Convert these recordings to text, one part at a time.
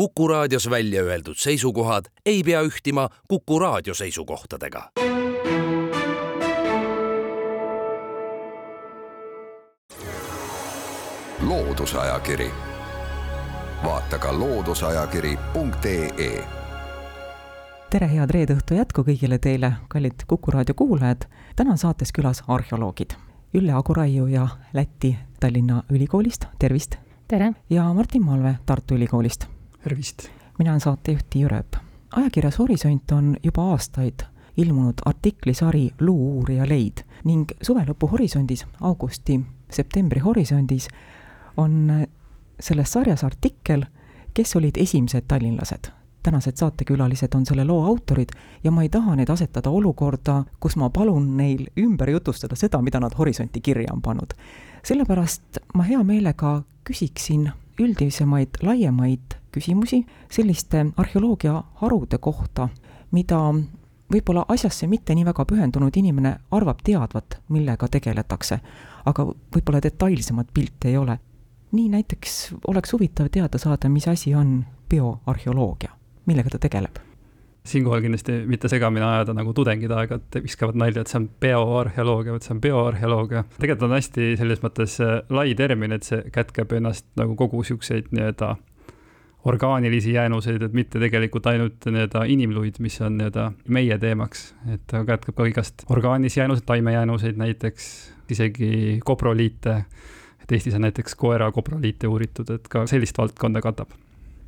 Kuku raadios välja öeldud seisukohad ei pea ühtima Kuku raadio seisukohtadega. loodusajakiri, vaata ka looduseajakiri.ee tere, head reede õhtu jätku kõigile teile, kallid Kuku raadio kuulajad. täna on saates külas arheoloogid Ülle Aguraiu ja Läti Tallinna Ülikoolist, tervist! tere! ja Martin Malve Tartu Ülikoolist. Tervist! mina olen saatejuht Tiiu Rööp. ajakirjas Horisont on juba aastaid ilmunud artiklisari Luu-uurija leid ning suve lõpu Horisondis, augusti-septembri Horisondis on selles sarjas artikkel, kes olid esimesed tallinlased tänased saatekülalised on selle loo autorid ja ma ei taha neid asetada olukorda, kus ma palun neil ümber jutustada seda, mida nad Horisonti kirja on pannud. sellepärast ma hea meelega küsiksin üldisemaid, laiemaid küsimusi selliste arheoloogia harude kohta, mida võib-olla asjasse mitte nii väga pühendunud inimene arvab teadvat, millega tegeletakse, aga võib-olla detailsemat pilti ei ole. nii näiteks oleks huvitav teada saada, mis asi on bioarheoloogia millega ta tegeleb? siinkohal kindlasti mitte segamini ajada, nagu tudengid aeg-ajalt viskavad nalja, et see on bioarheoloogia, vot see on bioarheoloogia. tegelikult on hästi selles mõttes lai termin, et see kätkeb ennast nagu kogu siukseid nii-öelda orgaanilisi jäänuseid, et mitte tegelikult ainult nii-öelda inimluid, mis on nii-öelda meie teemaks, et ta kätkeb ka igast orgaanilisi jäänuseid, taimejäänuseid näiteks, isegi koproliite. et Eestis on näiteks koera koproliite uuritud, et ka sellist valdkonda katab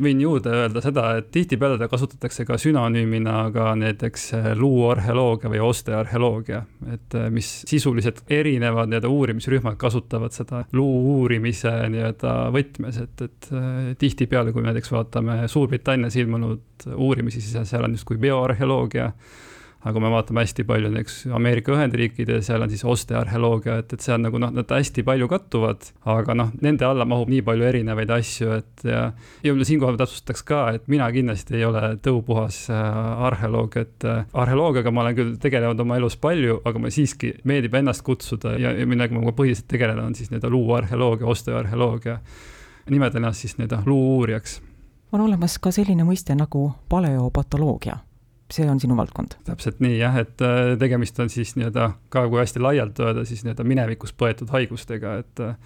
võin juurde öelda seda, et tihtipeale ta kasutatakse ka sünonüümina ka näiteks äh, luuarheoloogia või ostearheoloogia, et äh, mis sisuliselt erinevad nii-öelda uurimisrühmad kasutavad seda luu uurimise nii-öelda võtmes, et, et äh, tihtipeale, kui me näiteks vaatame Suurbritannias ilmunud uurimisi, siis seal on justkui bioarheoloogia aga kui me vaatame hästi palju näiteks Ameerika Ühendriikides, seal on siis ostearheoloogia, et, et on nagu noh, nad hästi palju kattuvad, aga noh, nende alla mahub nii palju erinevaid asju, et ja, ja siinkohal täpsustaks ka, et mina kindlasti ei ole tõupuhas äh, arheoloog, et äh, arheoloogiaga ma olen küll tegelenud oma elus palju, aga ma siiski meeldib ennast kutsuda ja, ja millega ma põhiliselt tegelen, on siis nii-öelda luuarheoloogia, ostearheoloogia. nimetan ennast siis nii-öelda luu-uurijaks on olemas ka selline mõiste nagu paleopatoloogia see on sinu valdkond? täpselt nii jah, et äh, tegemist on siis nii-öelda ka, kui hästi laialt öelda, siis nii-öelda minevikus põetud haigustega, et äh,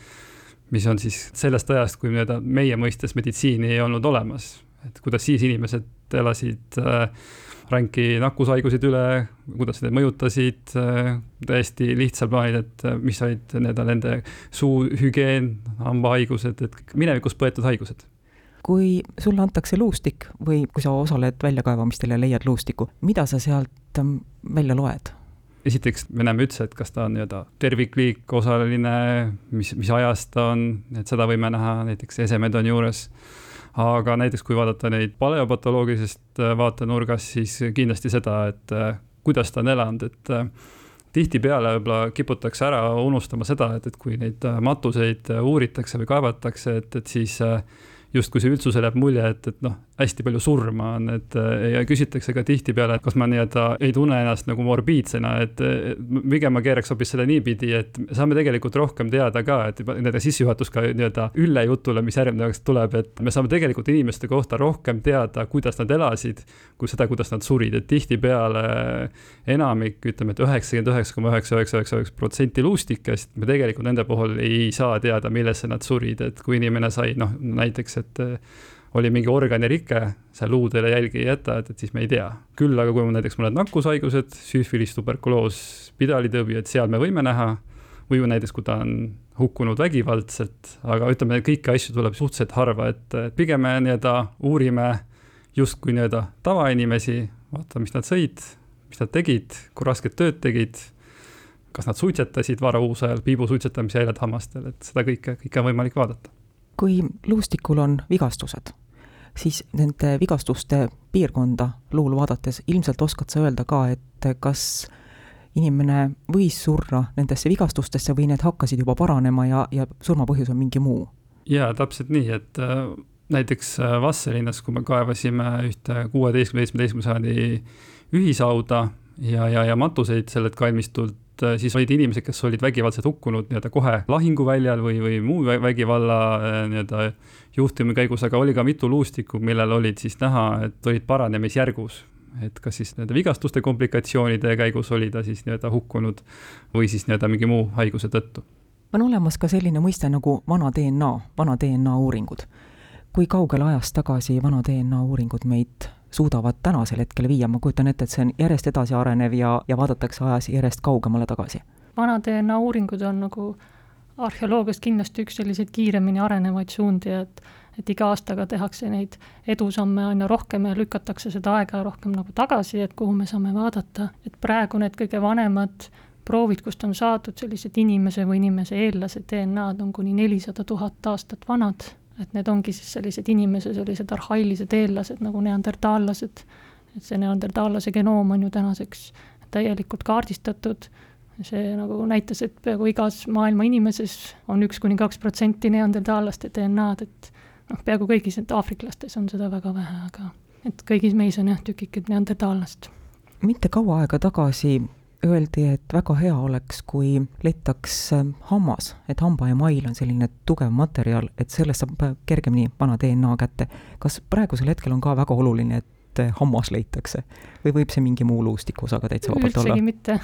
mis on siis sellest ajast, kui nii-öelda meie mõistes meditsiini ei olnud olemas, et kuidas siis inimesed elasid äh, ränki nakkushaiguseid üle, kuidas need mõjutasid äh,, täiesti lihtsal plaanil, et äh, mis olid nii-öelda nende suuhügieen, hambahaigused, et minevikus põetud haigused kui sulle antakse luustik või kui sa osaled väljakaevamistel ja leiad luustiku, mida sa sealt ähm, välja loed? esiteks me näeme üldse, et kas ta on nii-öelda tervikliik, osaline, mis, mis ajast ta on, et seda võime näha, näiteks esemed on juures. aga näiteks, kui vaadata neid paleopatoloogilisest äh, vaatenurgast, siis kindlasti seda, et äh, kuidas ta on elanud, et äh, tihtipeale võib-olla kiputakse ära unustama seda, et, et kui neid matuseid uuritakse või kaevatakse, et, et siis justkui see üldsusele jääb mulje, et, et noh, hästi palju surma on, et ja küsitakse ka tihtipeale, et kas ma nii-öelda ei tunne ennast nagu morbiidsena, et pigem ma keeraks hoopis selle niipidi, et saame tegelikult rohkem teada ka, et nii-öelda sissejuhatus ka nii-öelda Ülle jutule, mis järgmine aeg tuleb, et me saame tegelikult inimeste kohta rohkem teada, kuidas nad elasid, kui seda, kuidas nad surid, et tihtipeale enamik, ütleme, et üheksakümmend üheksa koma üheksa üheksa üheksa üheksa protsenti luustikest, me tegelikult nende puhul ei saa teada, millesse nad surid, et kui inimene sai noh, näiteks, et oli mingi organirike, seal luudele jälgi ei jäta, et, et siis me ei tea. küll aga kui on näiteks mõned nakkushaigused, süüfilis, tuberkuloos, pidalitõbi, et seal me võime näha, või näiteks, kui ta on hukkunud vägivaldselt, aga ütleme, kõiki asju tuleb suhteliselt harva, et pigem me nii-öelda uurime justkui nii-öelda tavainimesi, vaatame, mis nad sõid, mis nad tegid, kui rasket tööd tegid, kas nad suitsetasid varauusajal, piibu suitsetamise häired hammastel, et seda kõike, kõike on võimalik vaadata. kui luustikul on vigastused siis nende vigastuste piirkonda luul vaadates ilmselt oskad sa öelda ka, et kas inimene võis surra nendesse vigastustesse või need hakkasid juba paranema ja, ja surma põhjus on mingi muu? jaa, täpselt nii, et äh, näiteks äh, Vastselinas, kui me kaevasime ühte kuueteistkümne, seitsmeteistkümnenda sajandi ühishauda ja, ja, ja matuseid sellelt kalmistult, äh, siis olid inimesed, kes olid vägivaldselt hukkunud nii-öelda kohe lahinguväljal või, või muu vägivalla äh, nii-öelda juhtumi käigus, aga oli ka mitu luustikku, millel olid siis näha, et olid paranemisjärgus. et kas siis nende vigastuste komplikatsioonide käigus oli ta siis nii-öelda hukkunud või siis nii-öelda mingi muu haiguse tõttu. on olemas ka selline mõiste nagu vana DNA, vana DNA uuringud. kui kaugele ajas tagasi vana DNA uuringud meid suudavad tänasel hetkel viia, ma kujutan ette, et see on järjest edasi arenev ja, ja vaadatakse ajas järjest kaugemale tagasi. vana DNA uuringud on nagu arheoloogiast kindlasti üks selliseid kiiremini arenevaid suundi, et et iga aastaga tehakse neid edusamme aina rohkem ja lükatakse seda aega rohkem nagu tagasi, et kuhu me saame vaadata, et praegu need kõige vanemad proovid, kust on saadud sellised inimese või inimese eellase DNA-d, on kuni nelisada tuhat aastat vanad et need ongi siis sellised inimese sellised arhailised eellased nagu neandertaallased, et see neandertaallase genoom on ju tänaseks täielikult kaardistatud, see nagu näitas, et peaaegu igas maailma inimeses on üks kuni kaks protsenti neandertaallaste DNA-d, et noh, peaaegu kõigis aafriklastes on seda väga vähe, aga et kõigis meis on jah, tükikid neandertaallast. mitte kaua aega tagasi öeldi, et väga hea oleks, kui leitaks ähm, hammas, et hambaemail on selline tugev materjal, et sellest saab äh, kergemini vana DNA kätte. kas praegusel hetkel on ka väga oluline, et äh, hammas leitakse või võib see mingi muu luustikuosaga täitsa vabalt olla? üldsegi mitte.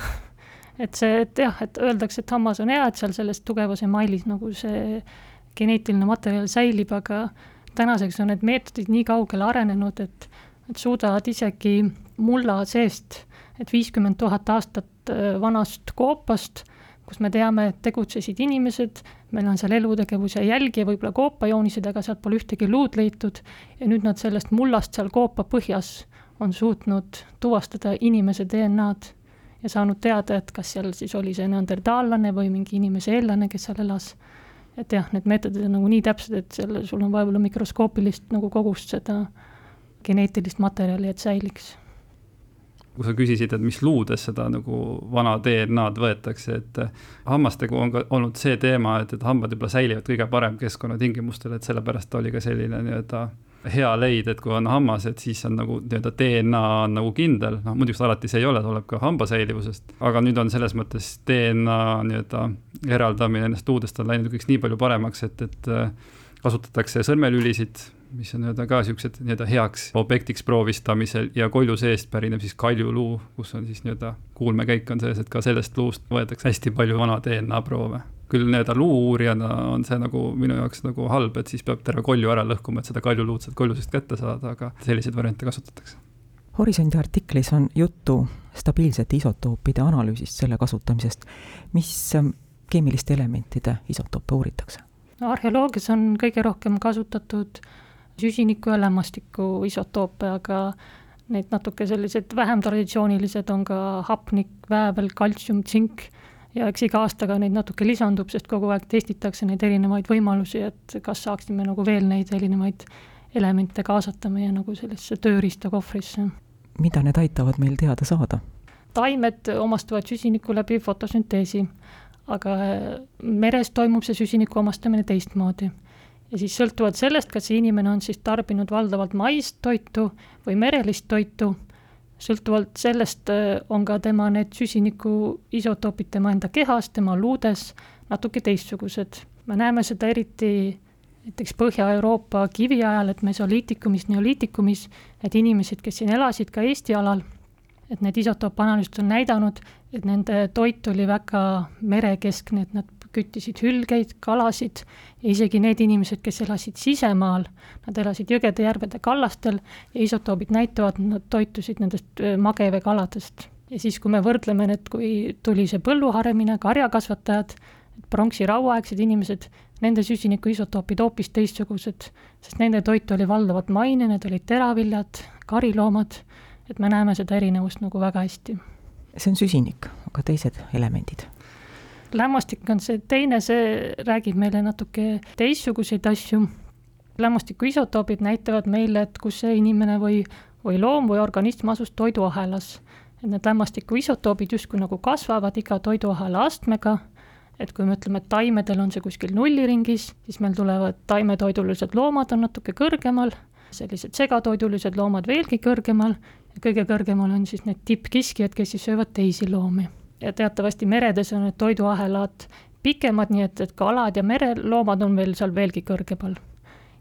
et see, et jah, et öeldakse, et hammas on hea, et seal selles tugevas emailis nagu see geneetiline materjal säilib, aga tänaseks on need meetodid nii kaugele arenenud, et, et suudavad isegi mulla seest et viiskümmend tuhat aastat äh, vanast koopast, kus me teame, et tegutsesid inimesed, meil on seal elutegevuse jälgi ja võib-olla koopajoonised, aga sealt pole ühtegi luud leitud ja nüüd nad sellest mullast seal koopa põhjas on suutnud tuvastada inimese DNA-d ja saanud teada, et kas seal siis oli see neandertaallane või mingi inimese eellane, kes seal elas. et jah, need meetodid on nagu nii täpsed, et seal sul on võib-olla mikroskoopilist nagu kogust seda geneetilist materjali, et säiliks kui sa küsisid, et mis luudes seda nagu vana DNA-d võetakse, et eh, hammastega on ka olnud see teema, et, et hambad võib-olla säilivad kõige parem keskkonnatingimustel, et sellepärast oli ka selline nii-öelda hea leid, et kui on hammas, et siis on nagu nii-öelda DNA on nagu kindel, noh muidugi alati see ei ole, tuleb ka hamba säilivusest, aga nüüd on selles mõttes DNA nii-öelda eraldamine nendest luudest on läinud kõik nii palju paremaks, et, et eh, kasutatakse sõrmelülisid mis on nii-öelda ka niisugused nii-öelda heaks objektiks proovistamisel ja kolju seest pärineb siis kaljuluu, kus on siis nii-öelda kuulmekäik on sees, et ka sellest luust võetakse hästi palju vana DNA proove. küll nii-öelda luu-uurijana on see nagu minu jaoks nagu halb, et siis peab terve kolju ära lõhkuma, et seda kaljuluud sealt kolju seest kätte saada, aga selliseid variante kasutatakse. Horisondi artiklis on juttu stabiilsete isotoopide analüüsist, selle kasutamisest. mis ähm, keemiliste elementide isotoope uuritakse? no arheoloogias on kõige rohkem kasutatud süsiniku ja lämmastiku isotoope, aga need natuke sellised vähem traditsioonilised on ka hapnik, väävel, kaltsium, tsink ja eks iga aastaga neid natuke lisandub, sest kogu aeg testitakse neid erinevaid võimalusi, et kas saaksime nagu veel neid erinevaid elemente kaasata meie nagu sellesse tööriistakohvrisse. mida need aitavad meil teada saada? taimed omastavad süsinikku läbi fotosünteesi, aga meres toimub see süsiniku omastamine teistmoodi ja siis sõltuvalt sellest, kas see inimene on siis tarbinud valdavalt maist toitu või merelist toitu, sõltuvalt sellest äh, on ka tema need süsiniku isotoopid tema enda kehas, tema luudes natuke teistsugused. me näeme seda eriti näiteks Põhja-Euroopa kiviajal, et mesoliitikumis, neoliitikumis, need inimesed, kes siin elasid ka Eesti alal, et need isotoopanalüüsid on näidanud, et nende toit oli väga merekeskne, et nad küttisid hülgeid, kalasid ja isegi need inimesed, kes elasid sisemaal, nad elasid jõgede-järvede kallastel ja isotoobid näitavad, nad toitusid nendest mageveekaladest. ja siis, kui me võrdleme need, kui tuli see põlluharemine, karjakasvatajad, pronksi rauaaegsed inimesed, nende süsiniku isotoopid hoopis teistsugused, sest nende toit oli valdavalt maine, need olid teraviljad, kariloomad, et me näeme seda erinevust nagu väga hästi. see on süsinik, aga teised elemendid? Lämmastik on see teine, see räägib meile natuke teistsuguseid asju. lämmastiku isotoobid näitavad meile, et kus see inimene või, või loom või organism asus toiduahelas. et need lämmastiku isotoobid justkui nagu kasvavad iga toiduahela astmega, et kui me ütleme, et taimedel on see kuskil nulliringis, siis meil tulevad taimetoidulised loomad on natuke kõrgemal, sellised segatoidulised loomad veelgi kõrgemal kõige kõrgemal on siis need tippkiskjad, kes siis söövad teisi loomi ja teatavasti meredes on need toiduahelad pikemad, nii et, et kalad ja mereloomad on veel seal veelgi kõrgemal.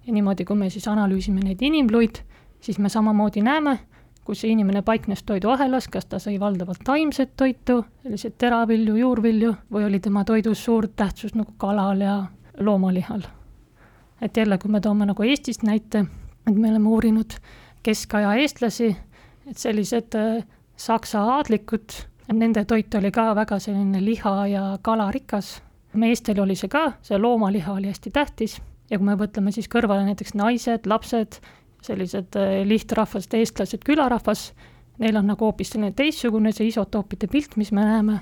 ja niimoodi, kui me siis analüüsime neid inimluid, siis me samamoodi näeme, kus see inimene paiknes toiduahelas, kas ta sai valdavalt taimset toitu, selliseid teravilju, juurvilju, või oli tema toidus suur tähtsus nagu kalal ja loomalihal. et jälle, kui me toome nagu Eestist näite, et me oleme uurinud keskaja eestlasi, et sellised äh, saksa aadlikud, nende toit oli ka väga selline liha ja kalarikas. meestel oli see ka, see loomaliha oli hästi tähtis ja kui me võtame siis kõrvale näiteks naised, lapsed, sellised äh, lihtrahvast, eestlased, külarahvas, neil on nagu hoopis selline teistsugune see isotoopide pilt, mis me näeme,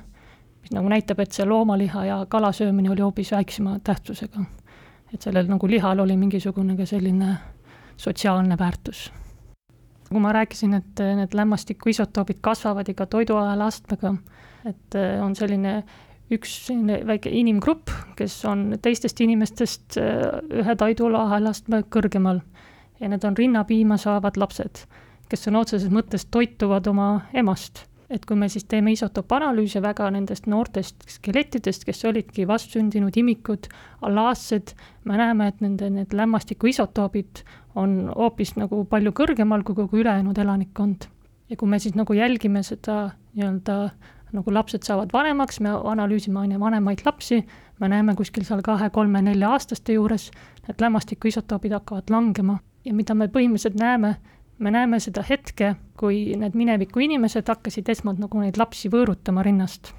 mis nagu näitab, et see loomaliha ja kala söömine oli hoopis väiksema tähtsusega. et sellel nagu lihal oli mingisugune ka selline sotsiaalne väärtus. Kui ma rääkisin, et need lämmastiku isotoobid kasvavad iga toiduahela astmega, et äh, on selline üks selline väike inimgrupp, kes on teistest inimestest äh, ühe toiduahela astme kõrgemal ja need on rinnapiima saavad lapsed, kes sõna otseses mõttes toituvad oma emast. Et kui me siis teeme isotoopanalüüse väga nendest noortest skelettidest, kes olidki vastsündinud imikud, allaassed, me näeme, et nende need lämmastiku isotoobid on hoopis nagu palju kõrgemal kui kogu ülejäänud elanikkond. ja kui me siis nagu jälgime seda nii-öelda nagu lapsed saavad vanemaks, me analüüsime aina vanemaid lapsi, me näeme kuskil seal kahe-kolme-nelja-aastaste juures, need lämmastiku isotoobid hakkavad langema ja mida me põhimõtteliselt näeme, me näeme seda hetke, kui need mineviku inimesed hakkasid esmalt nagu neid lapsi võõrutama rinnast.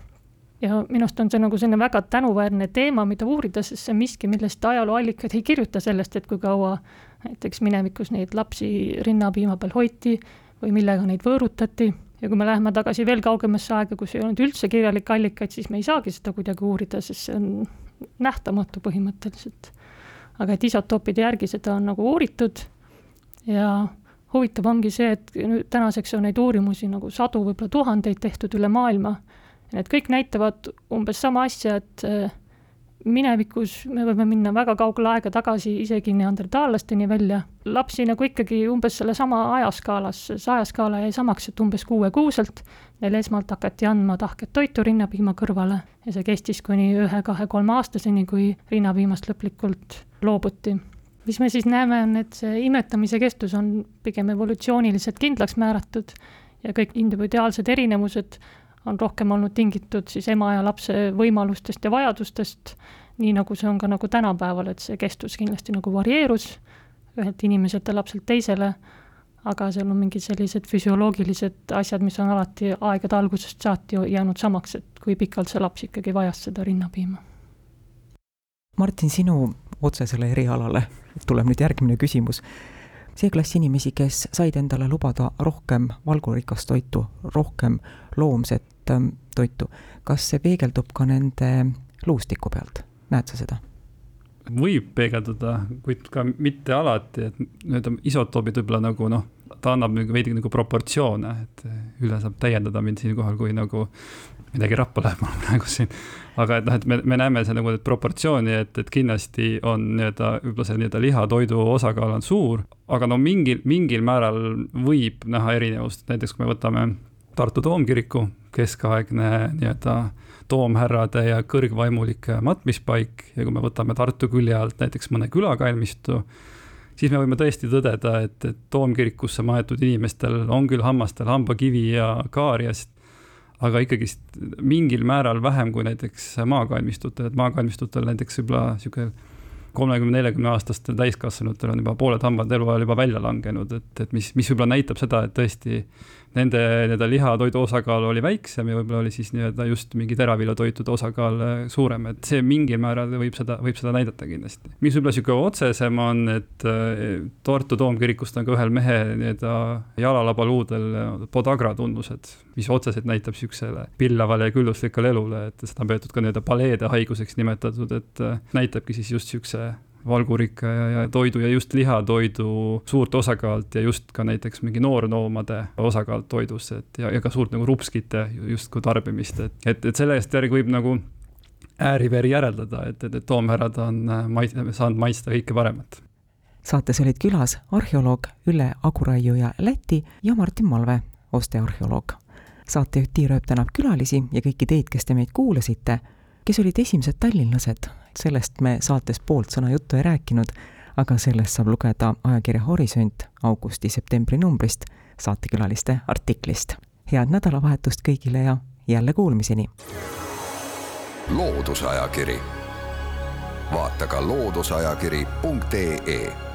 ja minu arust on see nagu selline väga tänuväärne teema, mida uurida, sest see on miski, millest ajalooallikad ei kirjuta sellest, et kui kaua näiteks minevikus neid lapsi rinnapiima peal hoiti või millega neid võõrutati ja kui me läheme tagasi veel kaugemasse aega, kus ei olnud üldse kirjalikke allikaid, siis me ei saagi seda kuidagi uurida, sest see on nähtamatu põhimõtteliselt. aga et isotoopide järgi seda on nagu uuritud ja huvitav ongi see, et tänaseks on neid uurimusi nagu sadu, võib-olla tuhandeid tehtud üle maailma. Need kõik näitavad umbes sama asja, et äh, minevikus me võime minna väga kaugele aega tagasi, isegi neandertaallasteni välja. lapsi nagu ikkagi umbes sellesama ajaskaalas, see ajaskaala jäi samaks, et umbes kuuekuuselt neile esmalt hakati andma tahket toitu rinnapiima kõrvale ja see kestis kuni ühe-kahe-kolme aastaseni, kui rinnapiimast lõplikult loobuti mis me siis näeme, on, et see imetamise kestus on pigem evolutsiooniliselt kindlaks määratud ja kõik individuaalsed erinevused on rohkem olnud tingitud siis ema ja lapse võimalustest ja vajadustest, nii nagu see on ka nagu tänapäeval, et see kestus kindlasti nagu varieerus ühelt inimeselt ja lapselt teisele, aga seal on mingid sellised füsioloogilised asjad, mis on alati aegade algusest saati jäänud samaks, et kui pikalt see laps ikkagi vajas seda rinnapiima. Martin, sinu otsesele erialale tuleb nüüd järgmine küsimus. see klass inimesi, kes said endale lubada rohkem valgurikast toitu, rohkem loomset ähm, toitu, kas see peegeldub ka nende luustiku pealt, näed sa seda? võib peegelduda, kuid ka mitte alati, et nii-öelda isotoobid võib-olla nagu noh, ta annab nagu veidi nagu proportsioone, et üle saab täiendada mind siinkohal, kui nagu midagi rappa läheb mul praegu siin. aga et noh, et me, me näeme see nagu proportsiooni, et, et kindlasti on nii-öelda võib-olla see nii-öelda lihatoidu osakaal on suur, aga no mingil, mingil määral võib näha erinevust, näiteks kui me võtame Tartu toomkiriku, keskaegne nii-öelda toomhärrade ja kõrgvaimulike matmispaik ja kui me võtame Tartu külje alt näiteks mõne külakalmistu, siis me võime tõesti tõdeda, et, et toomkirikusse maetud inimestel on küll hammastel hambakivi ja kaariast, aga ikkagist mingil määral vähem kui näiteks maakalmistutel, et maakalmistutel näiteks võib-olla niisugune kolmekümne, neljakümne aastastel täiskasvanutel on juba pooled hambad eluajal juba välja langenud, et, et mis, mis võib-olla näitab seda, et tõesti nende nii-öelda lihatoidu osakaal oli väiksem ja võib-olla oli siis nii-öelda just mingi teraviljatoitude osakaal äh, suurem, et see mingil määral võib seda, võib seda näidata kindlasti. mis võib-olla niisugune otsesem on, et äh, Tartu toomkirikust on ka ühel mehe nii-öelda jalalabaluudel podagra tunnused, mis otseselt näitab niisugusele pillavale ja külluslikule elule, et seda on peetud ka nii-öelda paleede haiguseks nimetatud, et äh, näitabki siis just niisuguse valgurikka ja, ja toidu ja just lihatoidu suurt osakaalt ja just ka näiteks mingi noorloomade osakaalt toidus, et ja, ja ka suurt nagu rupskite justkui tarbimist, et, et, et sellest järgi võib nagu ääriveri järeldada, et, et, et toomhärrad on äh, mais-, saanud maitsta kõike paremat. saates olid külas arheoloog Ülle Aguraiu ja Läti ja Martin Malve, ostearheoloog. Saatejuht Tiir Ööp tänab külalisi ja kõiki teid, kes te meid kuulasite, kes olid esimesed tallinlased, sellest me saates poolt sõna juttu ei rääkinud, aga sellest saab lugeda ajakirja Horisont augusti-septembri numbrist saatekülaliste artiklist. head nädalavahetust kõigile ja jälle kuulmiseni! loodusajakiri, vaata ka looduseajakiri.ee